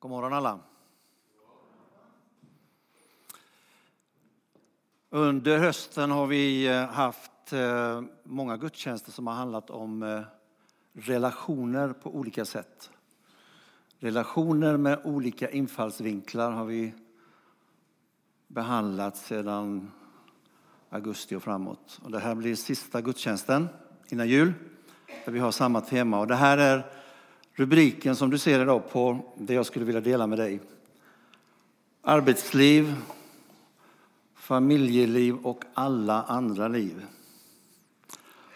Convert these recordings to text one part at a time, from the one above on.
God morgon alla. Under hösten har vi eh, haft eh, många gudstjänster som har handlat om eh, relationer på olika sätt. Relationer med olika infallsvinklar har vi behandlat sedan augusti och framåt. Och det här blir sista gudstjänsten innan jul där vi har samma tema. Och det här är rubriken som du ser idag på det jag skulle vilja dela med dig. Arbetsliv, familjeliv och alla andra liv.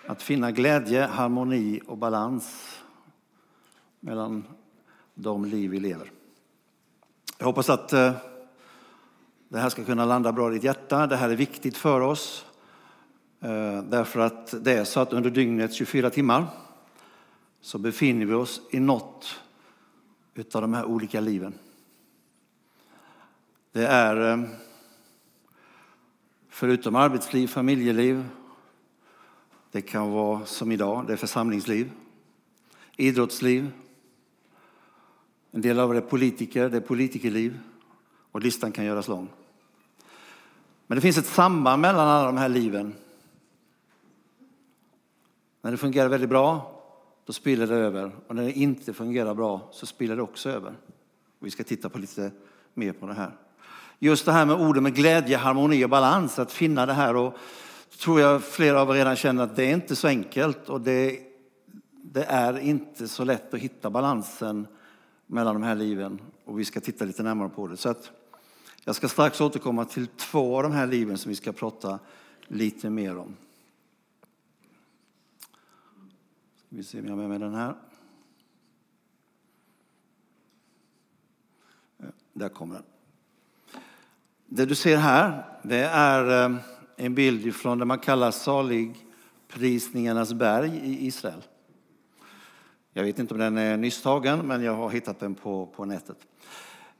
Att finna glädje, harmoni och balans mellan de liv vi lever. Jag hoppas att eh, det här ska kunna landa bra i ditt hjärta. Det här är viktigt för oss. Eh, därför att det är så att under dygnets 24 timmar så befinner vi oss i något av de här olika liven. Det är eh, förutom arbetsliv, familjeliv, det kan vara som idag, det är församlingsliv, idrottsliv, en del av det är politiker, det är politikerliv och listan kan göras lång. Men det finns ett samband mellan alla de här liven. När det fungerar väldigt bra, då spiller det över. Och när det inte fungerar bra så spiller det också över. Och vi ska titta på lite mer på det här. Just det här med orden med glädje, harmoni och balans, att finna det här. Och tror jag flera av er redan känner att det är inte så enkelt och det, det är inte så lätt att hitta balansen mellan de här liven. Och vi ska titta lite närmare på det. Så att jag ska strax återkomma till två av de här liven som vi ska prata lite mer om. Vi ser om jag har med mig den här. Där kommer den. Det du ser här, det är eh, en bild från det man kallar saligprisningarnas berg i Israel. Jag vet inte om den är nyss tagen, men jag har hittat den på, på nätet.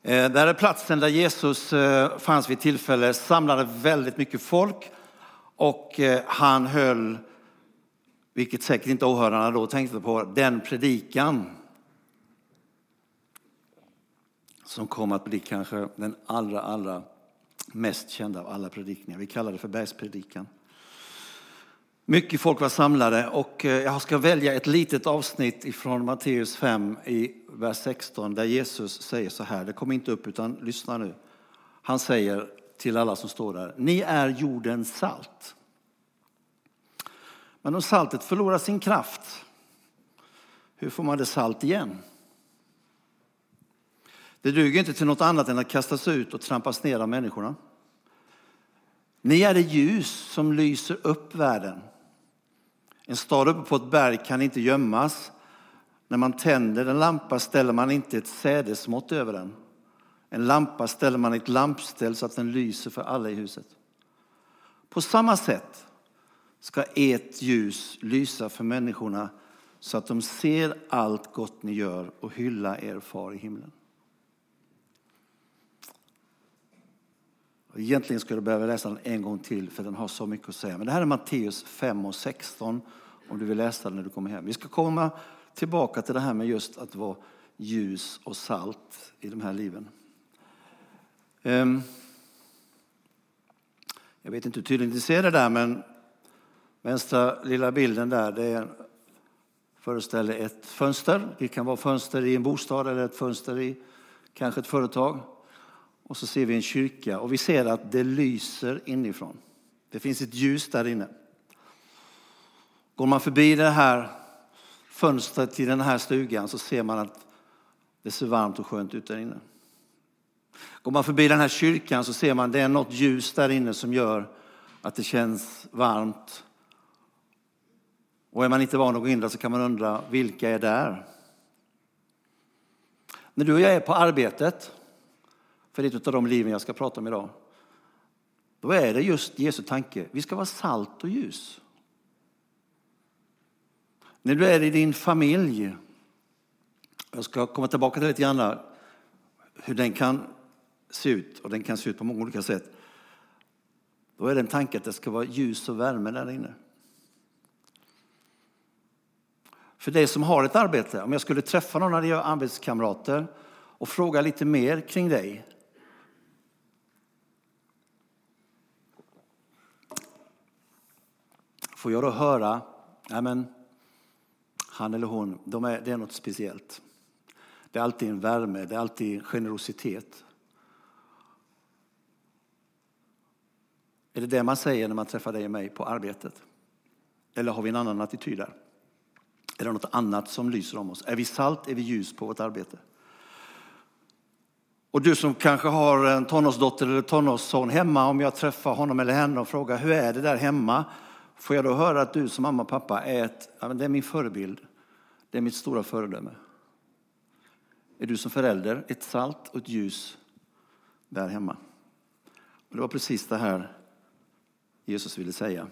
Eh, där är platsen där Jesus eh, fanns vid tillfälle, samlade väldigt mycket folk och han höll vilket säkert inte åhörarna då tänkte på, den predikan som kom att bli kanske den allra, allra mest kända av alla predikningar. Vi kallar det för bergspredikan. Mycket folk var samlade och eh, jag ska välja ett litet avsnitt ifrån Matteus 5 i vers 16 där Jesus säger så här, det kommer inte upp utan lyssna nu. Han säger till alla som står där, ni är jordens salt. Men om saltet förlorar sin kraft, hur får man det salt igen? Det duger inte till något annat än att kastas ut och trampas ner av människorna. Ni är det ljus som lyser upp världen. En stad uppe på ett berg kan inte gömmas. När man tänder en lampa ställer man inte ett sädesmått över den. En lampa ställer man i ett lampställ så att den lyser för alla i huset. På samma sätt ska ert ljus lysa för människorna så att de ser allt gott ni gör och hylla er far i himlen. Egentligen skulle jag behöva läsa den en gång till för den har så mycket att säga. Men det här är Matteus 5 och 16 om du vill läsa den när du kommer hem. Vi ska komma tillbaka till det här med just att vara ljus och salt i de här liven. Ehm, jag vet inte hur tydligt ni ser det där men Vänstra lilla bilden där det föreställer ett fönster. Det kan vara fönster i en bostad eller ett fönster i kanske ett företag. Och så ser vi en kyrka och vi ser att det lyser inifrån. Det finns ett ljus där inne. Går man förbi det här fönstret i den här stugan så ser man att det ser varmt och skönt ut där inne. Går man förbi den här kyrkan så ser man att det är något ljus där inne som gör att det känns varmt och är man inte van att gå in där så kan man undra, vilka är där? När du och jag är på arbetet, för det är ett av de liven jag ska prata om idag, då är det just Jesu tanke. Vi ska vara salt och ljus. När du är i din familj, jag ska komma tillbaka till lite grann hur den kan se ut, och den kan se ut på många olika sätt. Då är det en tanke att det ska vara ljus och värme där inne. För dig som har ett arbete, om jag skulle träffa någon av dina arbetskamrater och fråga lite mer kring dig. Får jag då höra, nej men han eller hon, de är, det är något speciellt. Det är alltid en värme, det är alltid generositet. Är det det man säger när man träffar dig och mig på arbetet? Eller har vi en annan attityd där? Är det något annat som lyser om oss? Är vi salt? Är vi ljus på vårt arbete? Och du som kanske har en tonårsdotter eller tonårsson hemma, om jag träffar honom eller henne och frågar hur är det där hemma? Får jag då höra att du som mamma och pappa är, ett, ja, det är min förebild, det är mitt stora föredöme. Är du som förälder ett salt och ett ljus där hemma? Och det var precis det här Jesus ville säga.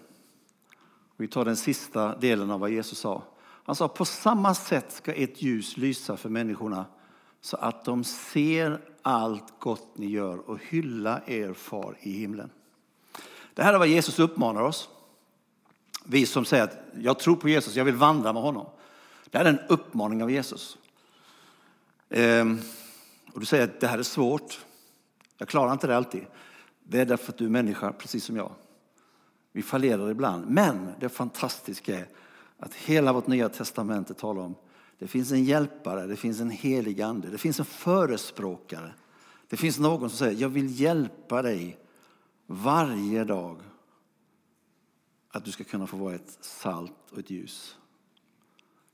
Vi tar den sista delen av vad Jesus sa. Han sa på samma sätt ska ett ljus lysa för människorna så att de ser allt gott ni gör och hylla er far i himlen. Det här är vad Jesus uppmanar oss. Vi som säger att jag tror på Jesus, jag vill vandra med honom. Det här är en uppmaning av Jesus. Ehm, och du säger att det här är svårt. Jag klarar inte det alltid. Det är därför att du är människa, precis som jag. Vi fallerar ibland. Men det fantastiska är att hela vårt nya testamente talar om det finns en hjälpare, det finns en helig ande, det finns en förespråkare. Det finns någon som säger jag vill hjälpa dig varje dag att du ska kunna få vara ett salt och ett ljus.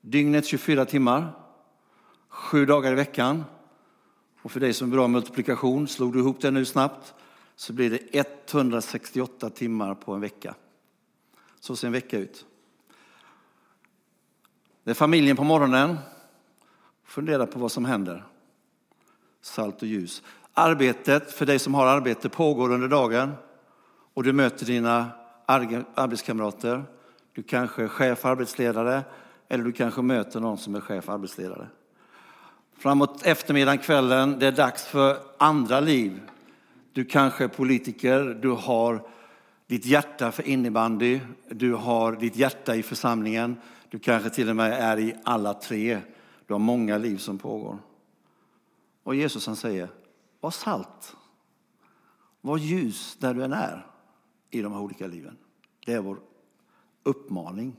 Dygnet 24 timmar, sju dagar i veckan. Och för dig som är bra multiplikation, slog du ihop det nu snabbt, så blir det 168 timmar på en vecka. Så ser en vecka ut. Det är familjen på morgonen. Fundera på vad som händer. Salt och ljus. Arbetet, för dig som har arbete, pågår under dagen. Och du möter dina arbetskamrater. Du kanske är chef arbetsledare eller du kanske möter någon som är chef arbetsledare. Framåt eftermiddagen, kvällen, det är dags för andra liv. Du kanske är politiker, du har ditt hjärta för innebandy, du har ditt hjärta i församlingen, du kanske till och med är i alla tre. Du har många liv som pågår. Och Jesus han säger, var salt. Var ljus där du än är i de här olika liven. Det är vår uppmaning.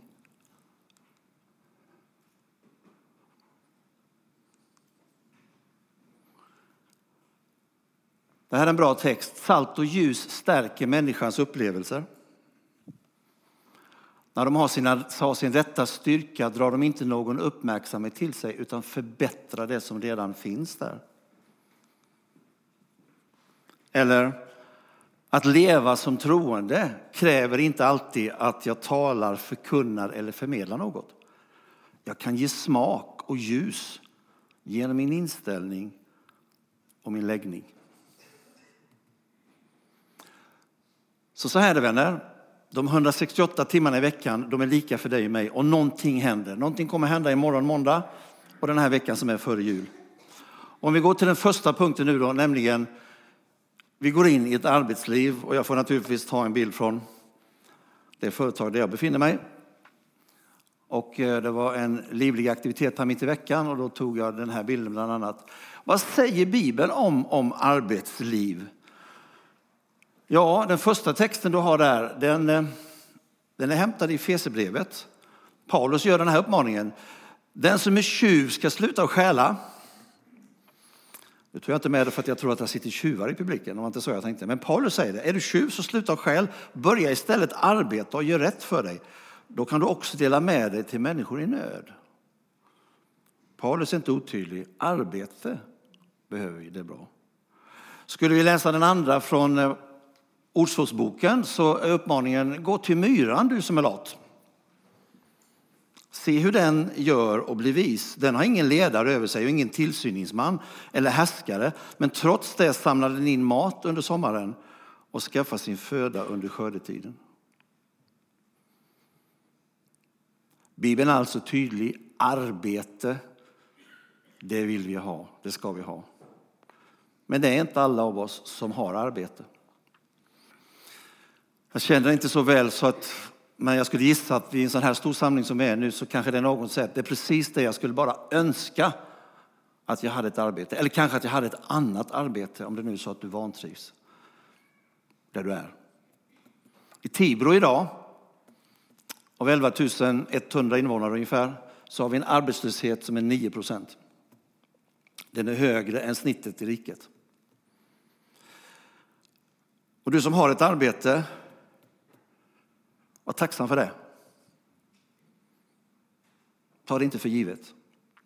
Det här är en bra text. Salt och ljus stärker människans upplevelser. När de har, sina, har sin rätta styrka drar de inte någon uppmärksamhet till sig utan förbättrar det som redan finns där. Eller att leva som troende kräver inte alltid att jag talar, förkunnar eller förmedlar något. Jag kan ge smak och ljus genom min inställning och min läggning. Så så här är det vänner. De 168 timmarna i veckan, de är lika för dig och mig och någonting händer. Någonting kommer hända imorgon måndag och den här veckan som är före jul. Om vi går till den första punkten nu då, nämligen vi går in i ett arbetsliv och jag får naturligtvis ta en bild från det företag där jag befinner mig. Och eh, det var en livlig aktivitet här mitt i veckan och då tog jag den här bilden bland annat. Vad säger Bibeln om, om arbetsliv? Ja, den första texten du har där, den, eh, den är hämtad i Fesebrevet. Paulus gör den här uppmaningen. Den som är tjuv ska sluta att stjäla. Nu tror jag inte med det för att jag tror att det sitter tjuvar i publiken. Det var inte så jag tänkte. Men Paulus säger det. Är du tjuv så sluta och stjäl. Börja istället arbeta och gör rätt för dig. Då kan du också dela med dig till människor i nöd. Paulus är inte otydlig. Arbete behöver vi, det är bra. Skulle vi läsa den andra från eh, Ordspråksboken så är uppmaningen gå till myran du som är lat. Se hur den gör och bli vis. Den har ingen ledare över sig och ingen tillsyningsman eller härskare. Men trots det samlar den in mat under sommaren och skaffar sin föda under skördetiden. Bibeln är alltså tydlig. Arbete, det vill vi ha. Det ska vi ha. Men det är inte alla av oss som har arbete. Jag känner inte så väl så att, men jag skulle gissa att vid en sån här stor samling som är nu så kanske det är någon säger att det är precis det jag skulle bara önska att jag hade ett arbete. Eller kanske att jag hade ett annat arbete om det nu är så att du vantrivs där du är. I Tibro idag, av 11 100 invånare ungefär, så har vi en arbetslöshet som är 9 procent. Den är högre än snittet i riket. Och du som har ett arbete, var tacksam för det. Ta det inte för givet.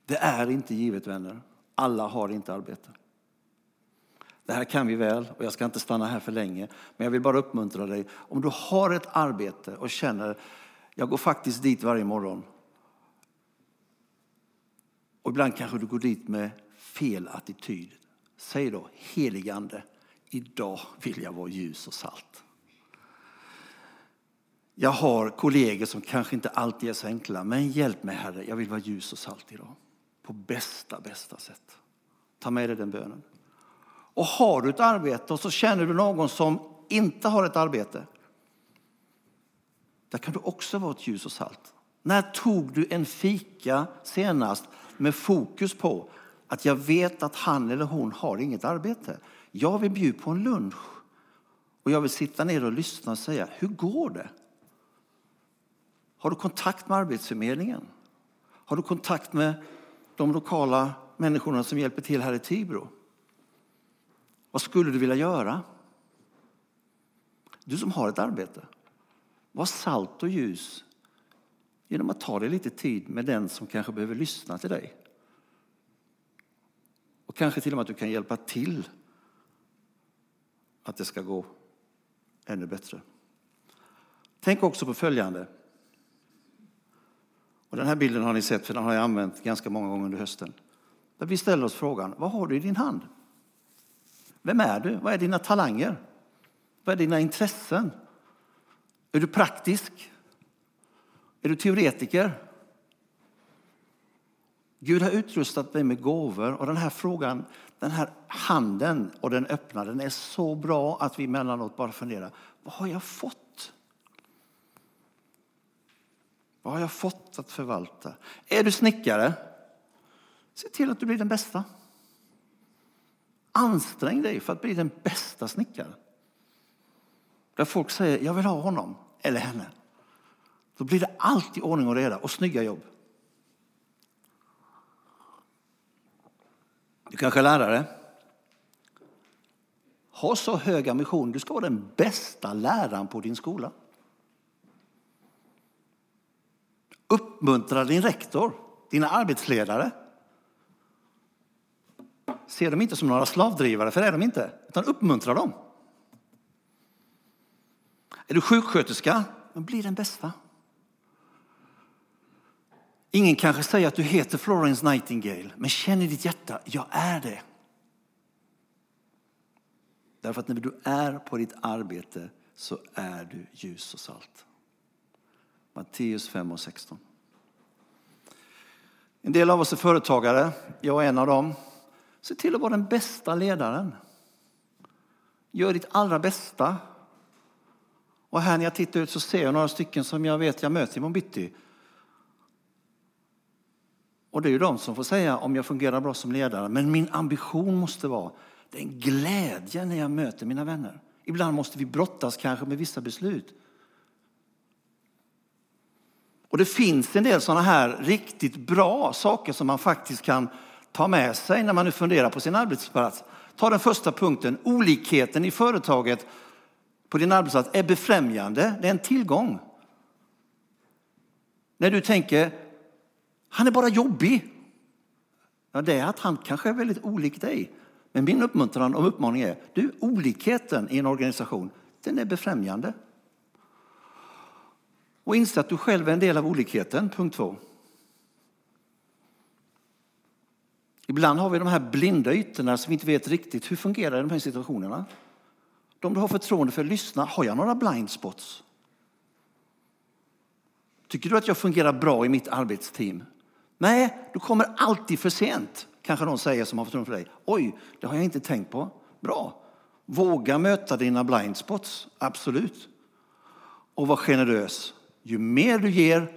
Det är inte givet vänner. Alla har inte arbete. Det här kan vi väl och jag ska inte stanna här för länge. Men jag vill bara uppmuntra dig. Om du har ett arbete och känner, jag går faktiskt dit varje morgon. Och ibland kanske du går dit med fel attityd. Säg då, heligande, idag vill jag vara ljus och salt. Jag har kollegor som kanske inte alltid är så enkla, men hjälp mig Herre, jag vill vara ljus och salt idag. På bästa, bästa sätt. Ta med dig den bönen. Och har du ett arbete och så känner du någon som inte har ett arbete. Där kan du också vara ett ljus och salt. När tog du en fika senast med fokus på att jag vet att han eller hon har inget arbete? Jag vill bjuda på en lunch och jag vill sitta ner och lyssna och säga, hur går det? Har du kontakt med Arbetsförmedlingen? Har du kontakt med de lokala människorna som hjälper till här i Tibro? Vad skulle du vilja göra? Du som har ett arbete, var salt och ljus genom att ta dig lite tid med den som kanske behöver lyssna till dig. Och kanske till och med att du kan hjälpa till att det ska gå ännu bättre. Tänk också på följande. Och den här bilden har ni sett, för den har jag använt ganska många gånger under hösten. Där vi ställer oss frågan, vad har du i din hand? Vem är du? Vad är dina talanger? Vad är dina intressen? Är du praktisk? Är du teoretiker? Gud har utrustat dig med gåvor och den här frågan, den här handen och den öppna, den är så bra att vi emellanåt bara funderar, vad har jag fått? Vad har jag fått att förvalta? Är du snickare? Se till att du blir den bästa. Ansträng dig för att bli den bästa snickaren. Där folk säger, jag vill ha honom eller henne. Då blir det alltid ordning och reda och snygga jobb. Du kanske är lärare. Ha så hög ambition. Du ska vara den bästa läraren på din skola. Uppmuntra din rektor, dina arbetsledare. Se dem inte som några slavdrivare, för det är de inte. Utan uppmuntra dem. Är du sjuksköterska? Men bli den bästa. Ingen kanske säger att du heter Florence Nightingale, men känn i ditt hjärta, jag är det. Därför att när du är på ditt arbete så är du ljus och salt. Matteus 5 och 16. En del av oss är företagare, jag är en av dem. Se till att vara den bästa ledaren. Gör ditt allra bästa. Och här när jag tittar ut så ser jag några stycken som jag vet jag möter i bitti. Och det är ju de som får säga om jag fungerar bra som ledare. Men min ambition måste vara, den glädje när jag möter mina vänner. Ibland måste vi brottas kanske med vissa beslut. Och det finns en del sådana här riktigt bra saker som man faktiskt kan ta med sig när man nu funderar på sin arbetsplats. Ta den första punkten, olikheten i företaget på din arbetsplats är befrämjande, det är en tillgång. När du tänker, han är bara jobbig. Ja, det är att han kanske är väldigt olik dig. Men min uppmuntran och uppmaning är, du, olikheten i en organisation, den är befrämjande. Och inse att du själv är en del av olikheten, punkt två. Ibland har vi de här blinda ytorna som vi inte vet riktigt hur fungerar i de här situationerna. De du har förtroende för, lyssna. Har jag några blind spots? Tycker du att jag fungerar bra i mitt arbetsteam? Nej, du kommer alltid för sent, kanske någon säger som har förtroende för dig. Oj, det har jag inte tänkt på. Bra. Våga möta dina blind spots, absolut. Och var generös. Ju mer du ger,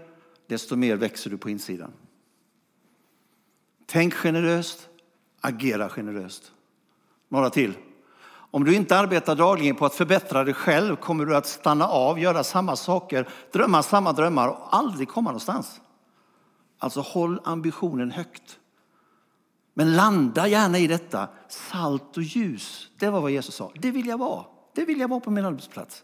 desto mer växer du på insidan. Tänk generöst, agera generöst. Några till. Om du inte arbetar dagligen på att förbättra dig själv kommer du att stanna av, göra samma saker, drömma samma drömmar och aldrig komma någonstans. Alltså håll ambitionen högt. Men landa gärna i detta. Salt och ljus, det var vad Jesus sa. Det vill jag vara. Det vill jag vara på min arbetsplats.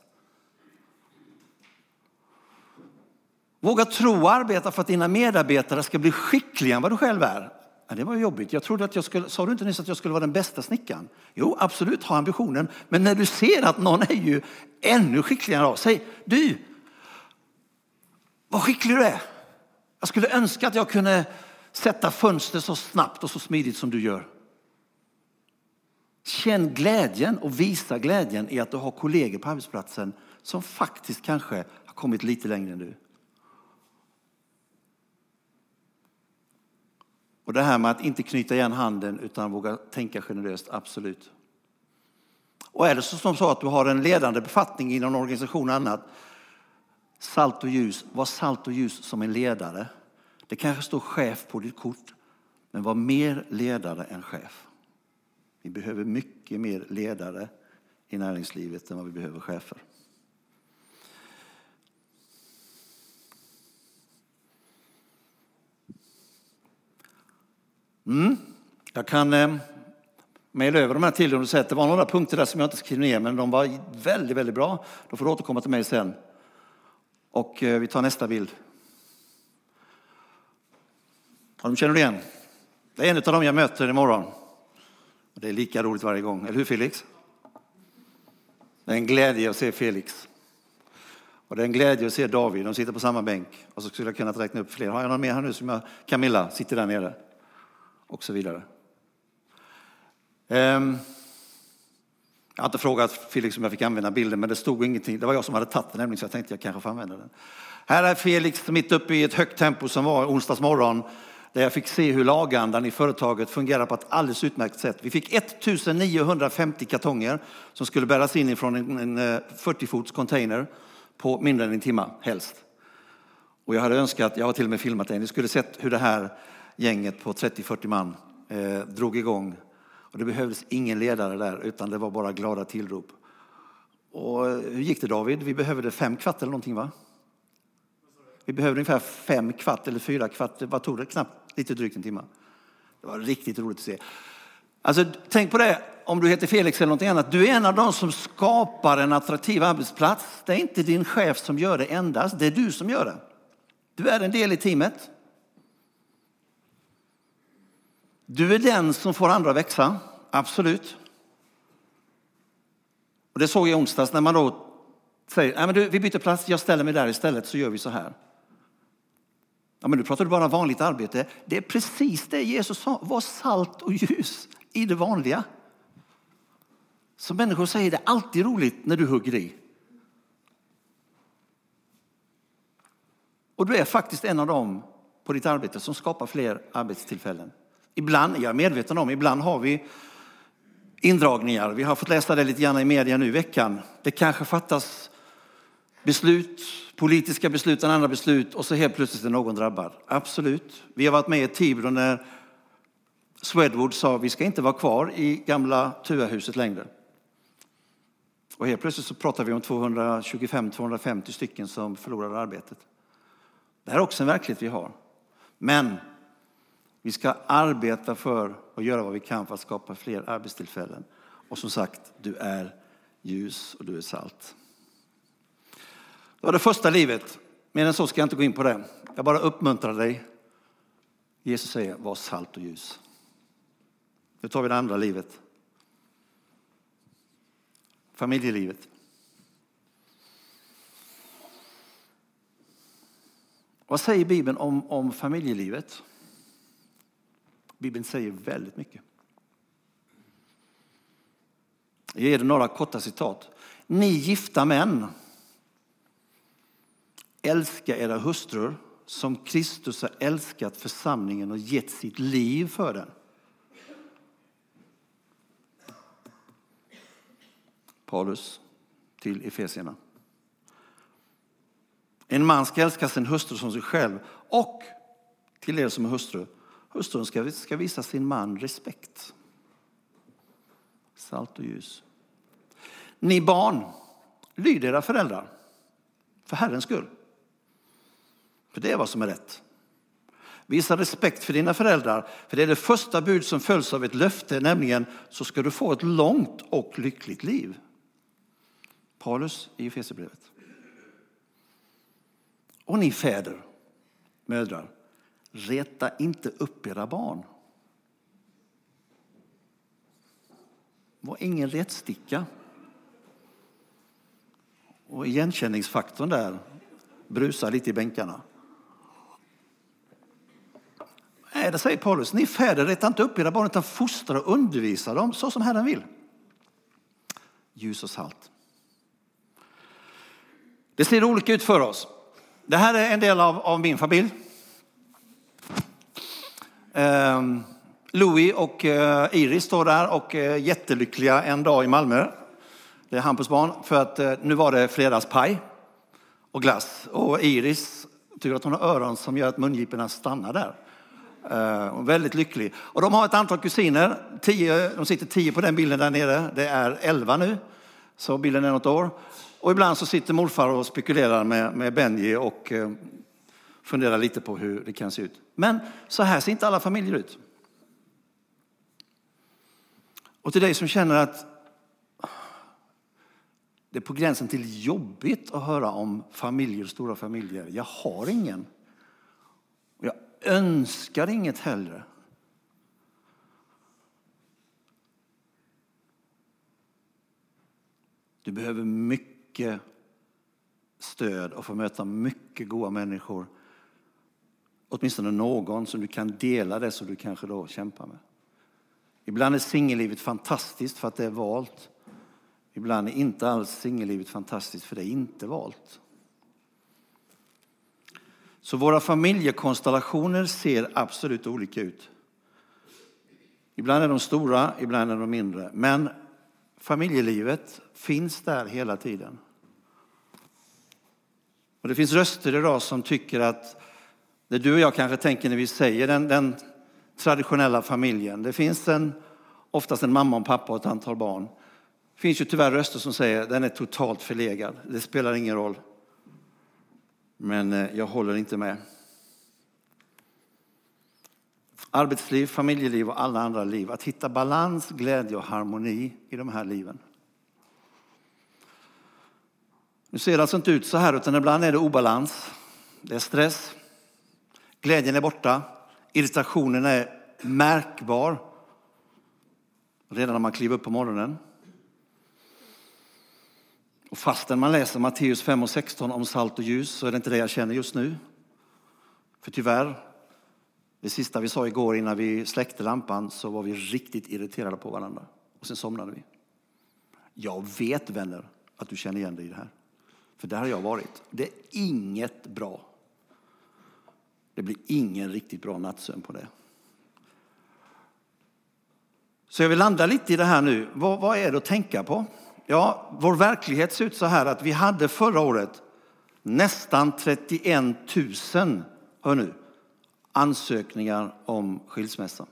Våga tro och arbeta för att dina medarbetare ska bli skickligare än vad du själv är. Ja, det var jobbigt. Jag trodde att jag skulle, sa du inte nyss att jag skulle vara den bästa snickaren? Jo, absolut, ha ambitionen. Men när du ser att någon är ju ännu skickligare, av säg du, vad skicklig du är. Jag skulle önska att jag kunde sätta fönster så snabbt och så smidigt som du gör. Känn glädjen och visa glädjen i att du har kollegor på arbetsplatsen som faktiskt kanske har kommit lite längre än du. Och det här med att inte knyta igen handen utan våga tänka generöst, absolut. Och är det som så att du har en ledande befattning inom en organisation och annat, salt och ljus, var salt och ljus som en ledare. Det kanske står chef på ditt kort, men var mer ledare än chef. Vi behöver mycket mer ledare i näringslivet än vad vi behöver chefer. Mm. Jag kan eh, mejla över de här till dig och säga att det var några punkter där som jag inte skrev ner, men de var väldigt, väldigt bra. Då får du återkomma till mig sen. Och eh, vi tar nästa bild. Ja, de känner du igen? Det är en av dem jag möter imorgon. Det är lika roligt varje gång, eller hur Felix? Det är en glädje att se Felix. Och det är en glädje att se David, de sitter på samma bänk. Och så skulle jag kunna räkna upp fler. Har jag någon mer här nu som jag, Camilla sitter där nere och så vidare. Ehm, jag har inte frågat Felix om jag fick använda bilden, men det stod ingenting. Det var jag som hade tagit den nämligen, så jag tänkte jag kanske får använda den. Här är Felix mitt uppe i ett högt tempo som var onsdags morgon, där jag fick se hur lagandan i företaget fungerar på ett alldeles utmärkt sätt. Vi fick 1950 kartonger som skulle bäras in från en 40-fots eh, container på mindre än en timme, helst. Och jag hade önskat, jag har till och med filmat det, ni skulle sett hur det här gänget på 30-40 man eh, drog igång. Och det behövdes ingen ledare där, utan det var bara glada tillrop. Och eh, hur gick det David? Vi behövde fem kvart eller någonting va? Vi behövde ungefär fem kvart eller fyra kvart. Vad tog det? Knappt lite drygt en timme. Det var riktigt roligt att se. Alltså, tänk på det, om du heter Felix eller någonting annat. Du är en av de som skapar en attraktiv arbetsplats. Det är inte din chef som gör det endast, det är du som gör det. Du är en del i teamet. Du är den som får andra att växa, absolut. Och det såg jag i onsdags när man då säger, Nej, men du, vi byter plats, jag ställer mig där istället så gör vi så här. Ja, men nu pratar du bara vanligt arbete. Det är precis det Jesus sa, var salt och ljus i det vanliga. Som människor säger det är alltid roligt när du hugger i. Och du är faktiskt en av dem på ditt arbete som skapar fler arbetstillfällen. Ibland, jag är medveten om, ibland har vi indragningar. Vi har fått läsa det lite grann i media nu i veckan. Det kanske fattas beslut, politiska beslut, andra beslut och så helt plötsligt är någon drabbad. Absolut. Vi har varit med i Tibro när Swedwood sa vi ska inte vara kvar i gamla Tuahuset längre. Och helt plötsligt så pratar vi om 225-250 stycken som förlorade arbetet. Det här är också en verklighet vi har. Men vi ska arbeta för och göra vad vi kan för att skapa fler arbetstillfällen. Och som sagt, du är ljus och du är salt. Det var det första livet. Mer än så ska jag inte gå in på det. Jag bara uppmuntrar dig. Jesus säger, var salt och ljus. Nu tar vi det andra livet. Familjelivet. Vad säger Bibeln om, om familjelivet? Bibeln säger väldigt mycket. Jag ger er några korta citat. Ni gifta män, älska era hustrur som Kristus har älskat församlingen och gett sitt liv för den. Paulus till Efesierna. En man ska älska sin hustru som sig själv och till er som är hustru Hustrun ska, ska visa sin man respekt. Salt och ljus. Ni barn, lyd era föräldrar för Herrens skull. För det är vad som är rätt. Visa respekt för dina föräldrar, för det är det första bud som följs av ett löfte, nämligen så ska du få ett långt och lyckligt liv. Paulus i Efesierbrevet. Och ni fäder, mödrar, reta inte upp era barn. Var ingen rättsticka. Och igenkänningsfaktorn där brusar lite i bänkarna. Nej, det säger Paulus. Ni fäder, reta inte upp era barn utan fostra och undervisa dem så som Herren vill. Ljus och salt. Det ser olika ut för oss. Det här är en del av, av min familj. Ehm, Louis och eh, Iris står där och är jättelyckliga en dag i Malmö. Det är Hampus barn, för att eh, nu var det fredagspaj och glass. Och Iris tycker att hon har öron som gör att mungiporna stannar där. Uh, väldigt lycklig. Och de har ett antal kusiner. Tio, de sitter tio på den bilden där nere. Det är elva nu, så bilden är något år. Och ibland så sitter morfar och spekulerar med, med Benji och Fundera lite på hur det kan se ut. Men så här ser inte alla familjer ut. Och till dig som känner att det är på gränsen till jobbigt att höra om familjer, stora familjer. Jag har ingen. Jag önskar inget hellre. Du behöver mycket stöd och få möta mycket goda människor. Åtminstone någon som du kan dela det som du kanske då kämpar med. Ibland är singellivet fantastiskt för att det är valt. Ibland är inte alls singellivet fantastiskt för det är inte valt. Så våra familjekonstellationer ser absolut olika ut. Ibland är de stora, ibland är de mindre. Men familjelivet finns där hela tiden. Och det finns röster idag som tycker att det du och jag kanske tänker när vi säger den, den traditionella familjen. Det finns en, oftast en mamma och pappa och ett antal barn. Det finns ju tyvärr röster som säger att den är totalt förlegad. Det spelar ingen roll. Men eh, jag håller inte med. Arbetsliv, familjeliv och alla andra liv. Att hitta balans, glädje och harmoni i de här liven. Nu ser det alltså inte ut så här, utan ibland är det obalans. Det är stress. Glädjen är borta. Irritationen är märkbar redan när man kliver upp på morgonen. Och fastän man läser Matteus 5 och 16 om salt och ljus så är det inte det jag känner just nu. För tyvärr, det sista vi sa igår innan vi släckte lampan så var vi riktigt irriterade på varandra. Och sen somnade vi. Jag vet vänner att du känner igen dig i det här. För där har jag varit. Det är inget bra. Det blir ingen riktigt bra nattsömn på det. Så jag vill landa lite i det här nu. Vad, vad är det att tänka på? Ja, vår verklighet ser ut så här att vi hade förra året nästan 31 000 hör nu, ansökningar om skilsmässa.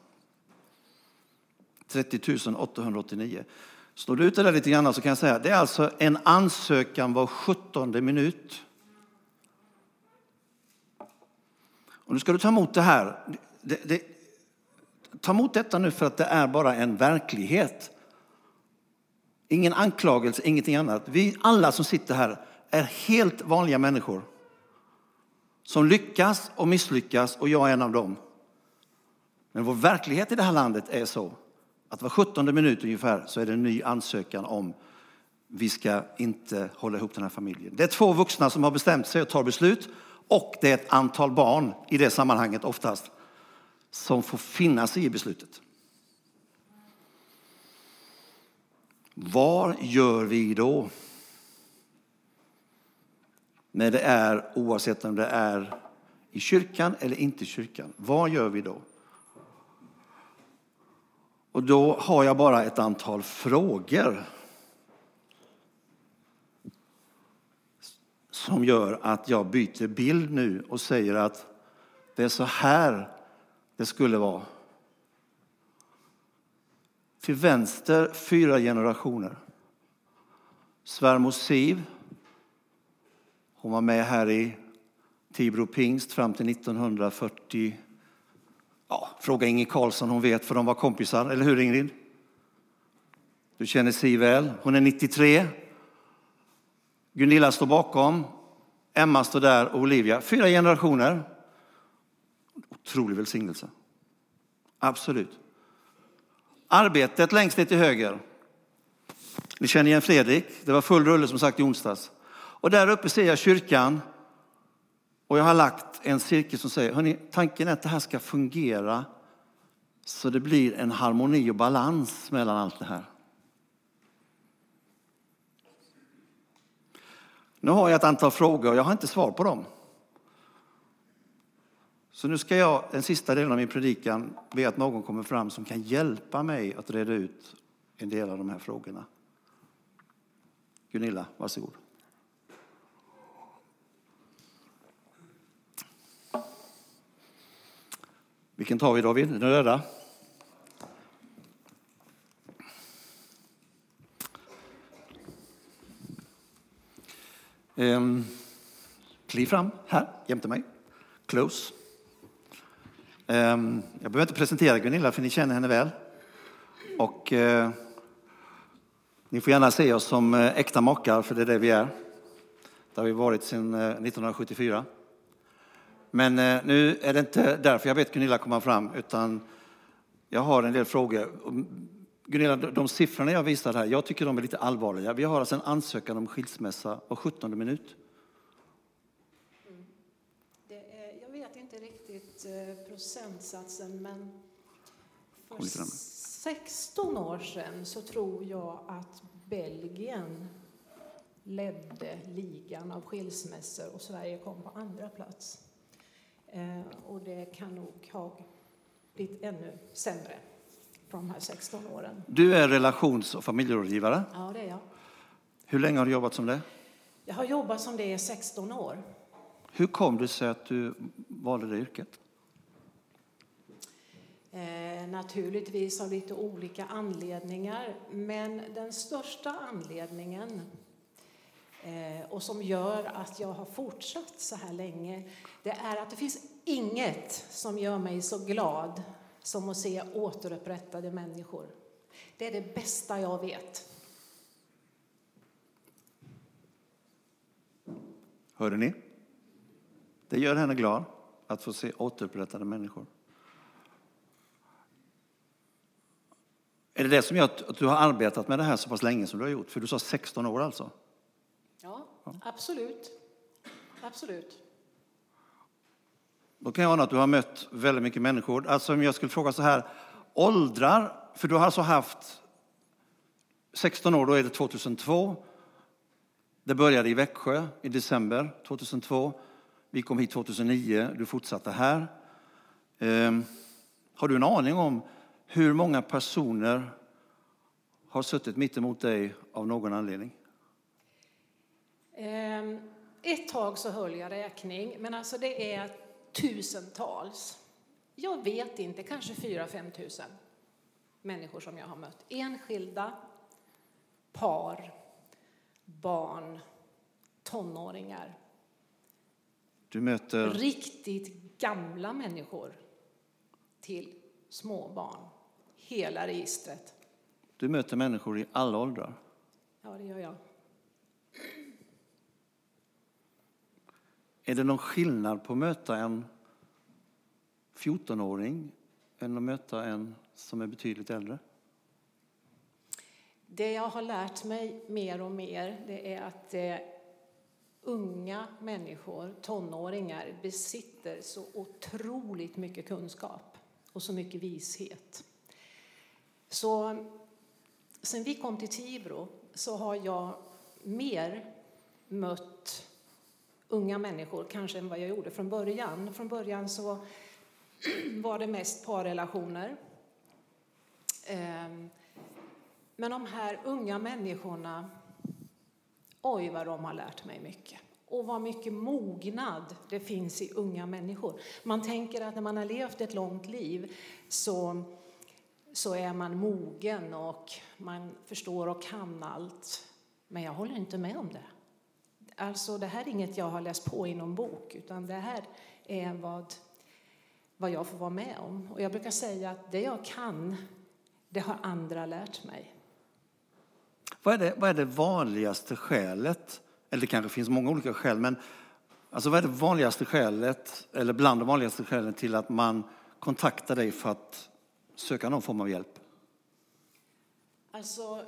30 889. Står du ut det där lite grann så kan jag säga att det är alltså en ansökan var 17 minut. Och nu ska du ta emot det här. Det, det, ta emot detta nu för att det är bara en verklighet. Ingen anklagelse, ingenting annat. Vi alla som sitter här är helt vanliga människor som lyckas och misslyckas och jag är en av dem. Men vår verklighet i det här landet är så att var 17 minut ungefär så är det en ny ansökan om vi ska inte hålla ihop den här familjen. Det är två vuxna som har bestämt sig och tar beslut och det är ett antal barn i det sammanhanget oftast som får finna sig i beslutet. Vad gör vi då? När det är, oavsett om det är i kyrkan eller inte i kyrkan. Vad gör vi då? Och då har jag bara ett antal frågor som gör att jag byter bild nu och säger att det är så här det skulle vara. Till vänster fyra generationer. Svärmor Siv, hon var med här i Tibro pingst fram till 1940. Ja, fråga Inge Karlsson, hon vet för de var kompisar, eller hur Ingrid? Du känner Siv väl. Hon är 93. Gunilla står bakom. Emma står där och Olivia. Fyra generationer. Otrolig välsignelse. Absolut. Arbetet längst ner till höger. Ni känner igen Fredrik. Det var full rulle som sagt i onsdags. Och där uppe ser jag kyrkan. Och jag har lagt en cirkel som säger, hörni, tanken är att det här ska fungera så det blir en harmoni och balans mellan allt det här. Nu har jag ett antal frågor och jag har inte svar på dem. Så nu ska jag, den sista delen av min predikan, be att någon kommer fram som kan hjälpa mig att reda ut en del av de här frågorna. Gunilla, varsågod. Vilken tar vi David? Den röda? Ehm, kliv fram här jämte mig. Close. Ehm, jag behöver inte presentera Gunilla för ni känner henne väl. Och, eh, ni får gärna se oss som eh, äkta makar för det är det vi är. Det har vi varit sedan eh, 1974. Men eh, nu är det inte därför jag vet Gunilla komma fram utan jag har en del frågor. Gunilla, de siffrorna jag visar här, jag tycker de är lite allvarliga. Vi har alltså en ansökan om skilsmässa var 17 minut. Mm. Är, jag vet inte riktigt eh, procentsatsen, men för 16 år sedan så tror jag att Belgien ledde ligan av skilsmässor och Sverige kom på andra plats. Eh, och det kan nog ha blivit ännu sämre på de här 16 åren. Du är relations och familjerådgivare. Ja, det är jag. Hur länge har du jobbat som det? Jag har jobbat som det i 16 år. Hur kom det sig att du valde det yrket? Eh, naturligtvis av lite olika anledningar, men den största anledningen eh, och som gör att jag har fortsatt så här länge, det är att det finns inget som gör mig så glad som att se återupprättade människor. Det är det bästa jag vet. Hörde ni? Det gör henne glad att få se återupprättade människor. Är det det som gör att du har arbetat med det här så pass länge som du har gjort? För du sa 16 år alltså? Ja, absolut. Absolut. Då kan jag ana att du har mött väldigt mycket människor. Alltså om jag skulle fråga så här, åldrar, för du har alltså haft 16 år, då är det 2002. Det började i Växjö i december 2002. Vi kom hit 2009, du fortsatte här. Ehm, har du en aning om hur många personer har suttit mitt emot dig av någon anledning? Ehm, ett tag så höll jag räkning, men alltså det är tusentals. Jag vet inte, kanske 4-5 tusen människor som jag har mött. Enskilda, par, barn, tonåringar. Du möter... Riktigt gamla människor till småbarn. Hela registret. Du möter människor i alla åldrar. Ja, det gör jag. Är det någon skillnad på att möta en 14-åring än att möta en som är betydligt äldre? Det jag har lärt mig mer och mer det är att eh, unga människor, tonåringar, besitter så otroligt mycket kunskap och så mycket vishet. Så sen vi kom till Tibro så har jag mer mött unga människor kanske än vad jag gjorde från början. Från början så var det mest parrelationer. Ehm, men de här unga människorna, oj vad de har lärt mig mycket. och vad mycket mognad det finns i unga människor. Man tänker att när man har levt ett långt liv så, så är man mogen och man förstår och kan allt. Men jag håller inte med om det. Alltså, det här är inget jag har läst på i någon bok, utan det här är vad, vad jag får vara med om. Och jag brukar säga att det jag kan, det har andra lärt mig. Vad är det, vad är det vanligaste skälet, eller det kanske finns många olika skäl, men alltså vad är det vanligaste skälet, eller bland de vanligaste skälen till att man kontaktar dig för att söka någon form av hjälp? Alltså,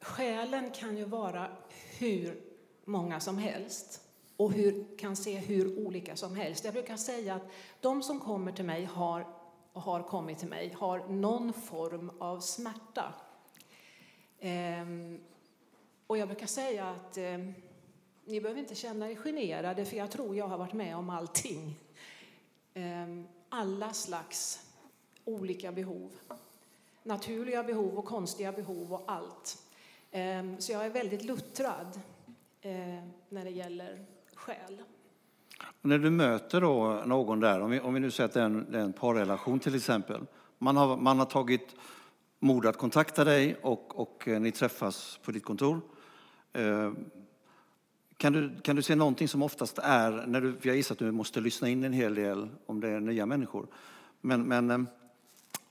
skälen kan ju vara hur många som helst och hur, kan se hur olika som helst. Jag brukar säga att de som kommer till mig har, har kommit till mig har någon form av smärta. Ehm, och jag brukar säga att eh, ni behöver inte känna er generade, för jag tror jag har varit med om allting. Ehm, alla slags olika behov. Naturliga behov och konstiga behov och allt. Ehm, så jag är väldigt luttrad Eh, när det gäller själ. Och när du möter då någon där, om vi, om vi nu säger att det är en, det är en parrelation till exempel. Man har, man har tagit mod att kontakta dig och, och eh, ni träffas på ditt kontor. Eh, kan du, kan du se någonting som oftast är, när du, jag gissar att du måste lyssna in en hel del om det är nya människor. Men, men eh,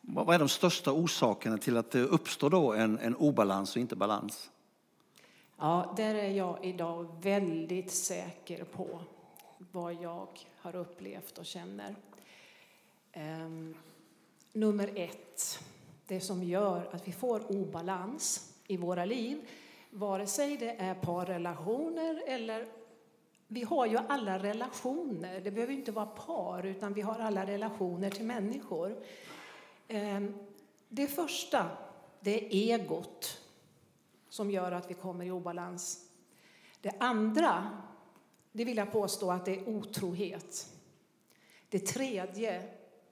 vad är de största orsakerna till att det uppstår då en, en obalans och inte balans? Ja, där är jag idag väldigt säker på vad jag har upplevt och känner. Um, nummer ett, det som gör att vi får obalans i våra liv, vare sig det är parrelationer eller vi har ju alla relationer. Det behöver inte vara par, utan vi har alla relationer till människor. Um, det första, det är egot som gör att vi kommer i obalans. Det andra, det vill jag påstå att det är otrohet. Det tredje,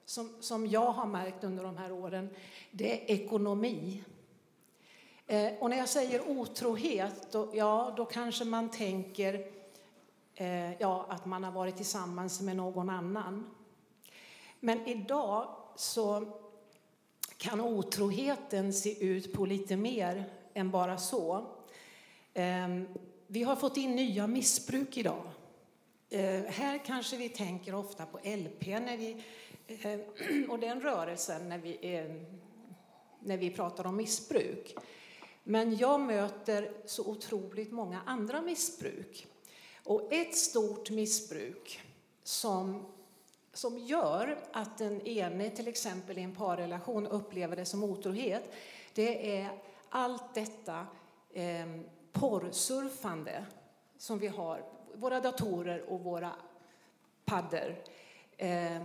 som, som jag har märkt under de här åren, det är ekonomi. Eh, och när jag säger otrohet, då, ja, då kanske man tänker eh, ja, att man har varit tillsammans med någon annan. Men idag så kan otroheten se ut på lite mer än bara så. Ehm, vi har fått in nya missbruk idag. Ehm, här kanske vi tänker ofta på LP när vi, ehm, och den rörelsen när vi, när vi pratar om missbruk. Men jag möter så otroligt många andra missbruk. Och ett stort missbruk som, som gör att den ene, till exempel i en parrelation, upplever det som otrohet, det är allt detta eh, porrsurfande som vi har, våra datorer och våra paddor. Eh,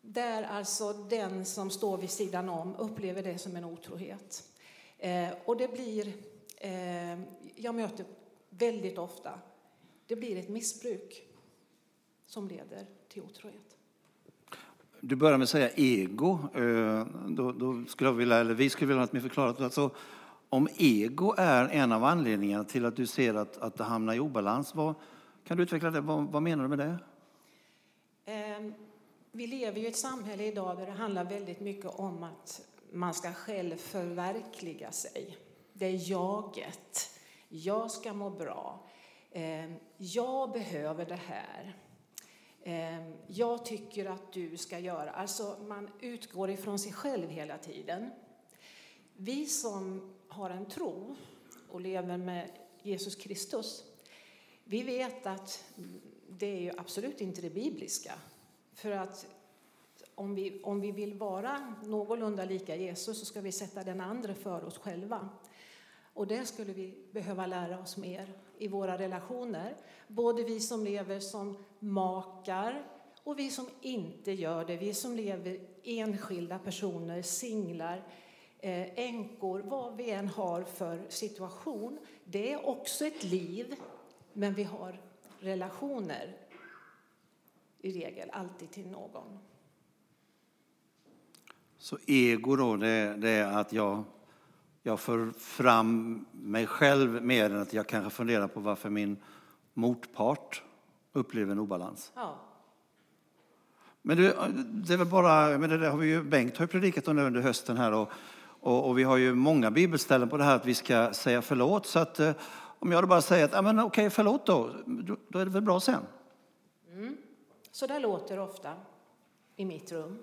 där alltså den som står vid sidan om upplever det som en otrohet. Eh, och det blir, eh, jag möter väldigt ofta, det blir ett missbruk som leder till otrohet. Du börjar med att säga ego. Eh, då, då skulle jag vilja, eller vi skulle vilja ha ni mer förklarat. Alltså, om ego är en av anledningarna till att du ser att, att det hamnar i obalans, vad, kan du utveckla det? Vad, vad menar du med det? Ehm, vi lever i ett samhälle idag där det handlar väldigt mycket om att man ska själv förverkliga sig. Det är jaget. Jag ska må bra. Ehm, jag behöver det här. Ehm, jag tycker att du ska göra. Alltså man utgår ifrån sig själv hela tiden. Vi som har en tro och lever med Jesus Kristus, vi vet att det är ju absolut inte det bibliska. För att om vi, om vi vill vara någorlunda lika Jesus så ska vi sätta den andra för oss själva. Och det skulle vi behöva lära oss mer i våra relationer. Både vi som lever som makar och vi som inte gör det. Vi som lever enskilda personer, singlar, eh, änkor, vad vi än har för situation. Det är också ett liv, men vi har relationer i regel, alltid till någon. Så ego då, det, det är att jag jag för fram mig själv mer än att jag kanske funderar på varför min motpart upplever en obalans. Ja. Men det, det är väl bara, men det där har vi ju, Bengt har ju predikat om det under hösten här och, och, och, vi har ju många bibelställen på det här att vi ska säga förlåt. Så att eh, om jag då bara säger att, ja men okej förlåt då, då, då är det väl bra sen. Mm. Så där låter det ofta i mitt rum.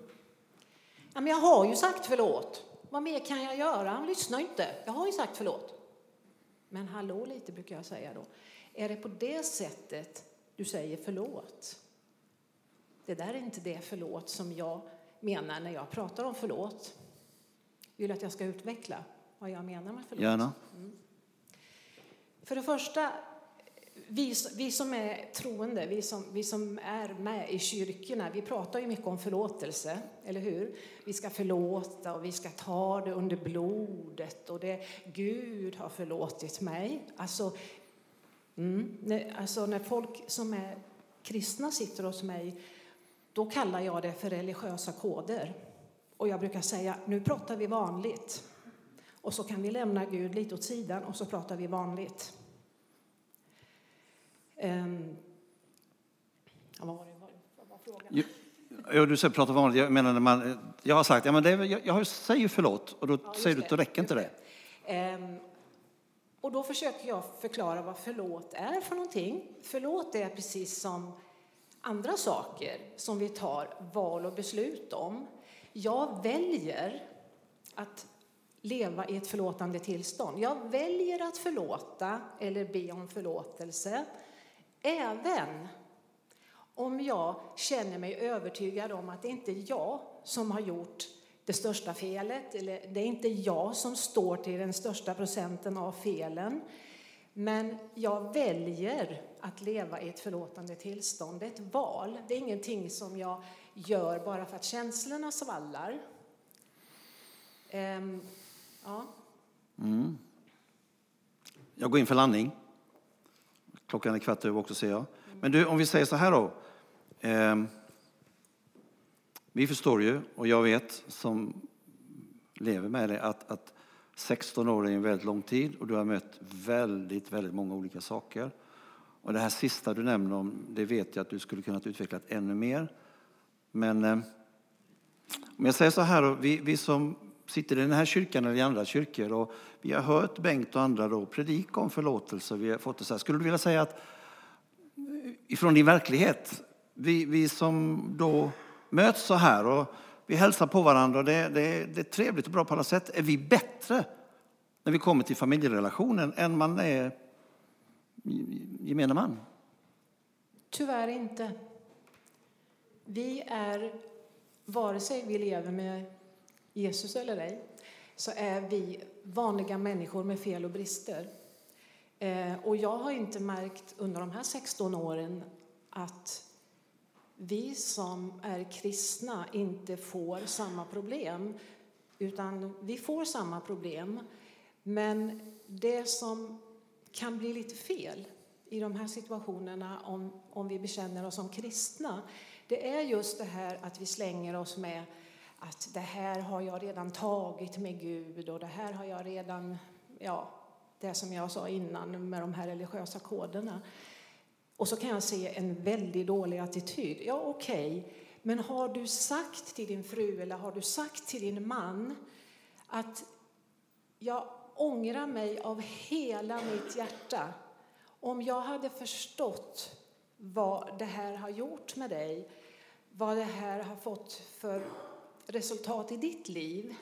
Ja, men jag har ju sagt förlåt. Vad mer kan jag göra? Han lyssnar inte. Jag har ju sagt förlåt. Men hallå lite brukar jag säga då. Är det på det sättet du säger förlåt? Det där är inte det förlåt som jag menar när jag pratar om förlåt. Vill du att jag ska utveckla vad jag menar med förlåt? Gärna. Mm. För det första, vi, vi som är troende, vi som, vi som är med i kyrkorna, vi pratar ju mycket om förlåtelse, eller hur? Vi ska förlåta och vi ska ta det under blodet och det Gud har förlåtit mig. Alltså, mm, när, alltså när folk som är kristna sitter hos mig, då kallar jag det för religiösa koder. Och jag brukar säga, nu pratar vi vanligt. Och så kan vi lämna Gud lite åt sidan och så pratar vi vanligt. Um, ja, vad var det? Vad var frågan? Ja, du säger prata vanligt. Jag menar när man, jag har sagt, ja men det, jag, jag säger förlåt och då ja, säger du att då räcker inte det. det. Um, och då försöker jag förklara vad förlåt är för någonting. Förlåt är precis som andra saker som vi tar val och beslut om. Jag väljer att leva i ett förlåtande tillstånd. Jag väljer att förlåta eller be om förlåtelse även om jag känner mig övertygad om att det inte är jag som har gjort det största felet, eller det är inte jag som står till den största procenten av felen. Men jag väljer att leva i ett förlåtande tillstånd. Det är ett val. Det är ingenting som jag gör bara för att känslorna svallar. Um, ja. Mm. Jag går in för landning. Klockan är kvart över också ser jag. Men du, om vi säger så här då. Eh, vi förstår ju, och jag vet som lever med det, att, att 16 år är en väldigt lång tid och du har mött väldigt, väldigt många olika saker. Och det här sista du nämner om, det vet jag att du skulle kunnat utveckla ännu mer. Men eh, om jag säger så här, då, vi, vi som sitter i den här kyrkan eller i andra kyrkor och vi har hört Bengt och andra då predika om förlåtelse. Vi har fått det så här. Skulle du vilja säga att eh, ifrån din verklighet, vi, vi som då möts så här och vi hälsar på varandra och det, det, det är trevligt och bra på alla sätt. Är vi bättre när vi kommer till familjerelationen än man är gemene man? Tyvärr inte. Vi är, vare sig vi lever med Jesus eller ej, så är vi vanliga människor med fel och brister. Eh, och jag har inte märkt under de här 16 åren att vi som är kristna inte får samma problem, utan vi får samma problem. Men det som kan bli lite fel i de här situationerna om, om vi bekänner oss som kristna, det är just det här att vi slänger oss med att det här har jag redan tagit med Gud och det här har jag redan, ja, det som jag sa innan med de här religiösa koderna. Och så kan jag se en väldigt dålig attityd. Ja, okej, okay. men har du sagt till din fru eller har du sagt till din man att jag ångrar mig av hela mitt hjärta om jag hade förstått vad det här har gjort med dig, vad det här har fått för resultat i ditt liv.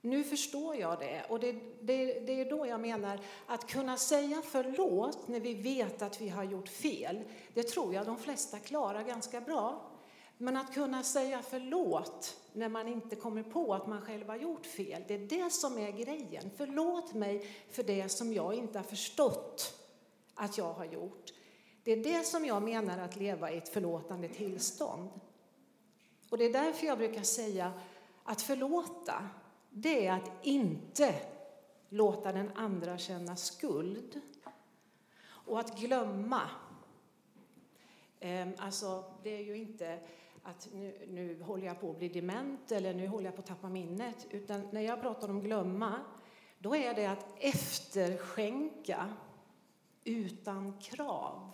Nu förstår jag det. Och det, det, det, är då jag menar att kunna säga förlåt när vi vet att vi har gjort fel, det tror jag de flesta klarar ganska bra. Men att kunna säga förlåt när man inte kommer på att man själv har gjort fel, det är det som är grejen. Förlåt mig för det som jag inte har förstått att jag har gjort. Det är det som jag menar att leva i ett förlåtande tillstånd. Och det är därför jag brukar säga att förlåta, det är att inte låta den andra känna skuld. Och att glömma, ehm, alltså det är ju inte att nu, nu håller jag på att bli dement eller nu håller jag på att tappa minnet. Utan när jag pratar om glömma, då är det att efterskänka utan krav.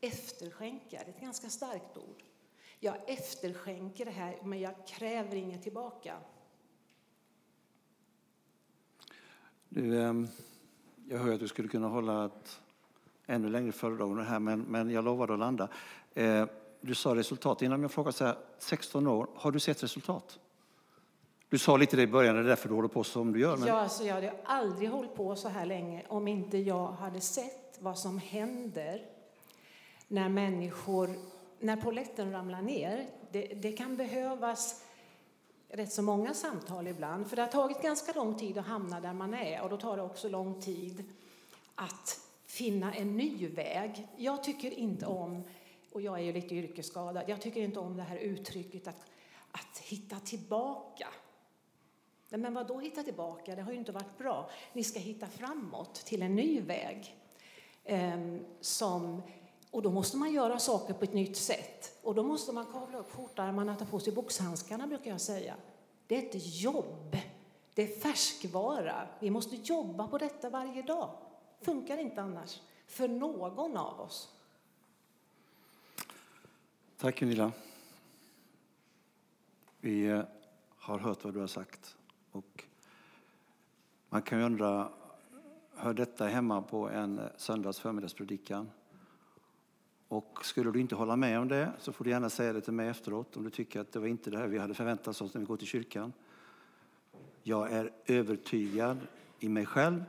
Efterskänka, det är ett ganska starkt ord. Jag efterskänker det här, men jag kräver inget tillbaka. Du, ehm, jag hör att du skulle kunna hålla ett ännu längre föredrag om det här, men, men jag lovade att landa. Eh, du sa resultat. Innan jag frågar så här, 16 år, har du sett resultat? Du sa lite det i början, det är därför du håller på som du gör. Men... Ja, alltså jag hade aldrig hållit på så här länge om inte jag hade sett vad som händer när människor, när poletten ramlar ner. Det, det kan behövas rätt så många samtal ibland, för det har tagit ganska lång tid att hamna där man är och då tar det också lång tid att finna en ny väg. Jag tycker inte om, och jag är ju lite yrkesskadad, jag tycker inte om det här uttrycket att, att hitta tillbaka. Men vad då hitta tillbaka? Det har ju inte varit bra. Ni ska hitta framåt till en ny väg. eh, som, och då måste man göra saker på ett nytt sätt. Och då måste man kavla upp skjortärmarna, och ta på sig boxhandskarna brukar jag säga. Det är ett jobb. Det är färskvara. Vi måste jobba på detta varje dag. Funkar inte annars. För någon av oss. Tack Gunilla. Vi eh, har hört vad du har sagt. Och man kan ju undra, hör detta hemma på en eh, söndags förmiddagspredikan? Och skulle du inte hålla med om det så får du gärna säga det till mig efteråt om du tycker att det var inte det här vi hade förväntat oss när vi går till kyrkan. Jag är övertygad i mig själv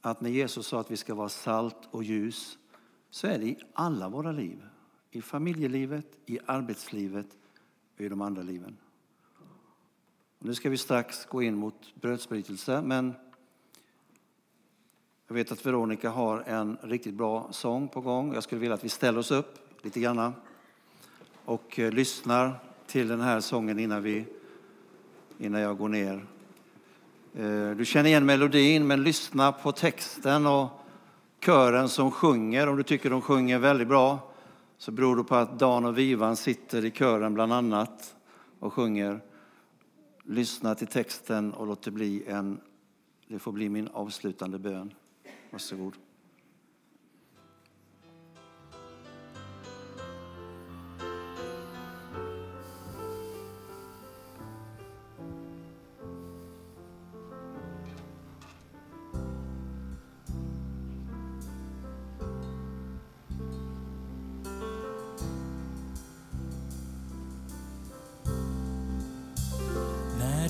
att när Jesus sa att vi ska vara salt och ljus så är det i alla våra liv. I familjelivet, i arbetslivet och i de andra liven. Och nu ska vi strax gå in mot brödsbrytelse, men jag vet att Veronica har en riktigt bra sång på gång. Jag skulle vilja att vi ställer oss upp lite grann och eh, lyssnar till den här sången innan, vi, innan jag går ner. Eh, du känner igen melodin, men lyssna på texten och kören som sjunger. Om du tycker de sjunger väldigt bra så beror det på att Dan och Vivan sitter i kören bland annat och sjunger. Lyssna till texten och låt det bli en, det får bli min avslutande bön. Varsågod.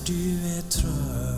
och solen drar